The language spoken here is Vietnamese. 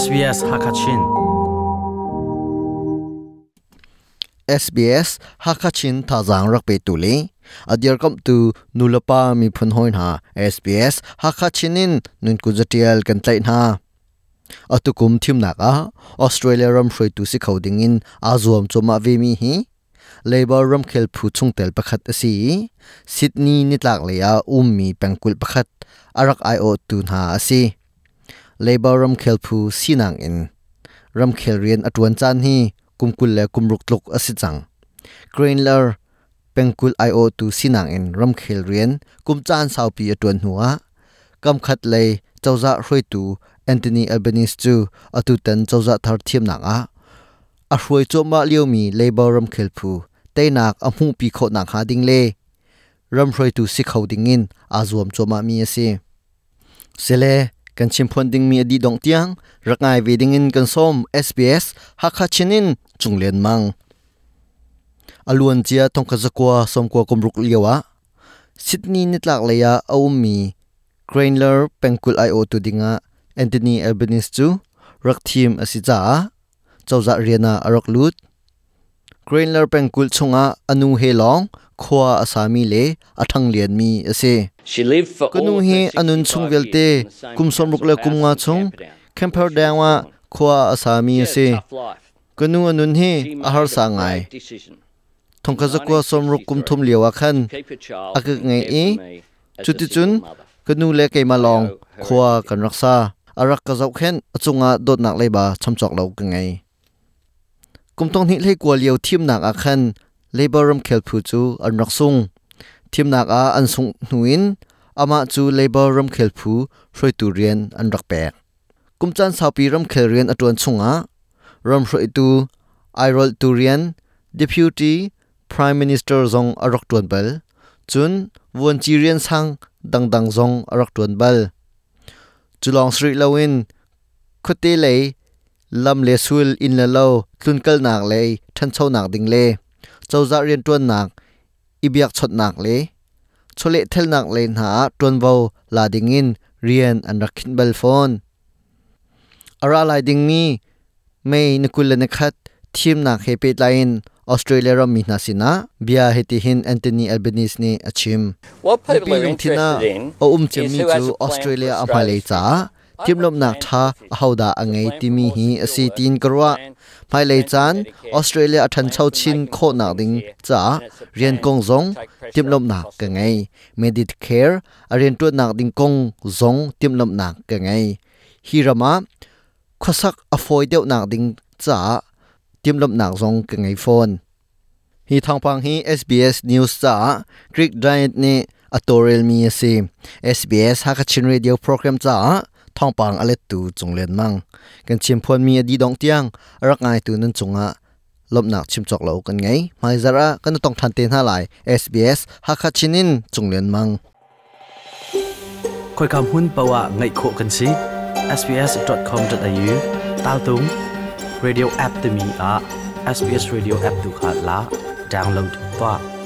SBS Hakachin SBS Hakachin thazang rakpe tuli adir kam tu nulapa mi phun hoin ha SBS Hakachinin nun kuzatial kan tlai na atukum thim naka Australia ram hroi tu si khoding in azuam choma ve mi hi labor ram khel phu chung tel pakhat asi Sydney nitlak leya ummi pengkul pakhat arak io tu na asi labor ram khel phu sinang in ram khel rian atwan chan hi kumkul le kumruk tluk asi chang grainler pengkul io tu sinang in ram khel rian kum chan sau pi atwan huwa kam khat le chawza hroi tu Anthony Albanese chu atu tan chawza thar thiam nang a a hruai cho ma liomi labor ram khel phu teinak a hmu pi kho nak ha ding le ram hroi tu si khau ding in azuam cho ma mi ase sele กันชิมพวนดิงมีอดีดงเตียงรักนายวีดิงอินกันส้ม SBS ฮักฮัชินินจุงเลียนมังอลวนเจียทงกสกัวสมกัวกมรุกเลียวะซิดนีย์นิตลักเลยาเอามีเกรนเลอร์เป็นคุลไอโอตูดิงะแอนโทนีเอลเบนิสจูรักทีมอสิจ้าเจ้าจะเรียนาอารักลูดเกรนเลอร์เป็นคุลชงะอนูเฮลอง khwa asami le athang lian mi ase. Kanu hi anun chung velte kumsom ruk le kumnga chung kemper dangwa khwa asami ase. kanu anun hi ahar sa ngai. thongka zakwa somruk kumthum liawa khan. akak ngai e chuti chun kanu le keima long khwa kan raksa arak ka zau khen achunga dot nak leba chamchok lo ka ngai. Kumtong ni le kwal yau thim nak a laborum labor chu an rak sung a an sung nuin ama chu labor khelphu khel phu hroi tu rian an rak kumchan saupi ram khel rian atun chunga. Ram hroi tu, airol turian deputy prime minister zong arok tuan bal. Chun won chi rian sang, dang dang zong arok tuan bal. Chulong sri lawin khote lei, lam le sul in la lo tlun kal nak le than chho nak ding le chawza rian tuan nak ibyak chot nak le. Chole thel nak le na tuan vo la ding in rian an rakhin bal phone. Ara lai ding mi mei nikul ne khat thim nak he pe lain Australia ram mi nasina bia heti hin Anthony Albanese ni achim What people are interested in o um chem is mi who has chu Australia Australia's cha. Timlom nak tha hauda angai timi hi asi tin karwa phai lei chan, Australia athan chau chin kho na ding cha, rian kong zong timlom nak ka ngai, Medicare arian tu nak ding kong zong timlom nak ka ngai, hirama, khosak afoi deuh nak ding cha timlom nak zong ka ngai phone. Hi thangpang hi SBS News cha, Greek Giant ni atorel mi ase SBS Hakachin Radio program cha ท่องปังอะไรตูจงเล่นมั่งกันชิมพวนมีอดีดองเตียงรักไงตูนั้นจงอะลบหนักชิมจอกเหลากันไงไม่จระก็ต้องทันเตนหาไหลาย SBS ฮักคาชินินจงเล่นมังคอยคำหุ้นปะวะไงโคกันสิ sbs.com.au ตาตุง radio app ตมีอะ SBS radio app ดูขาดละดาวน์โหลดตัว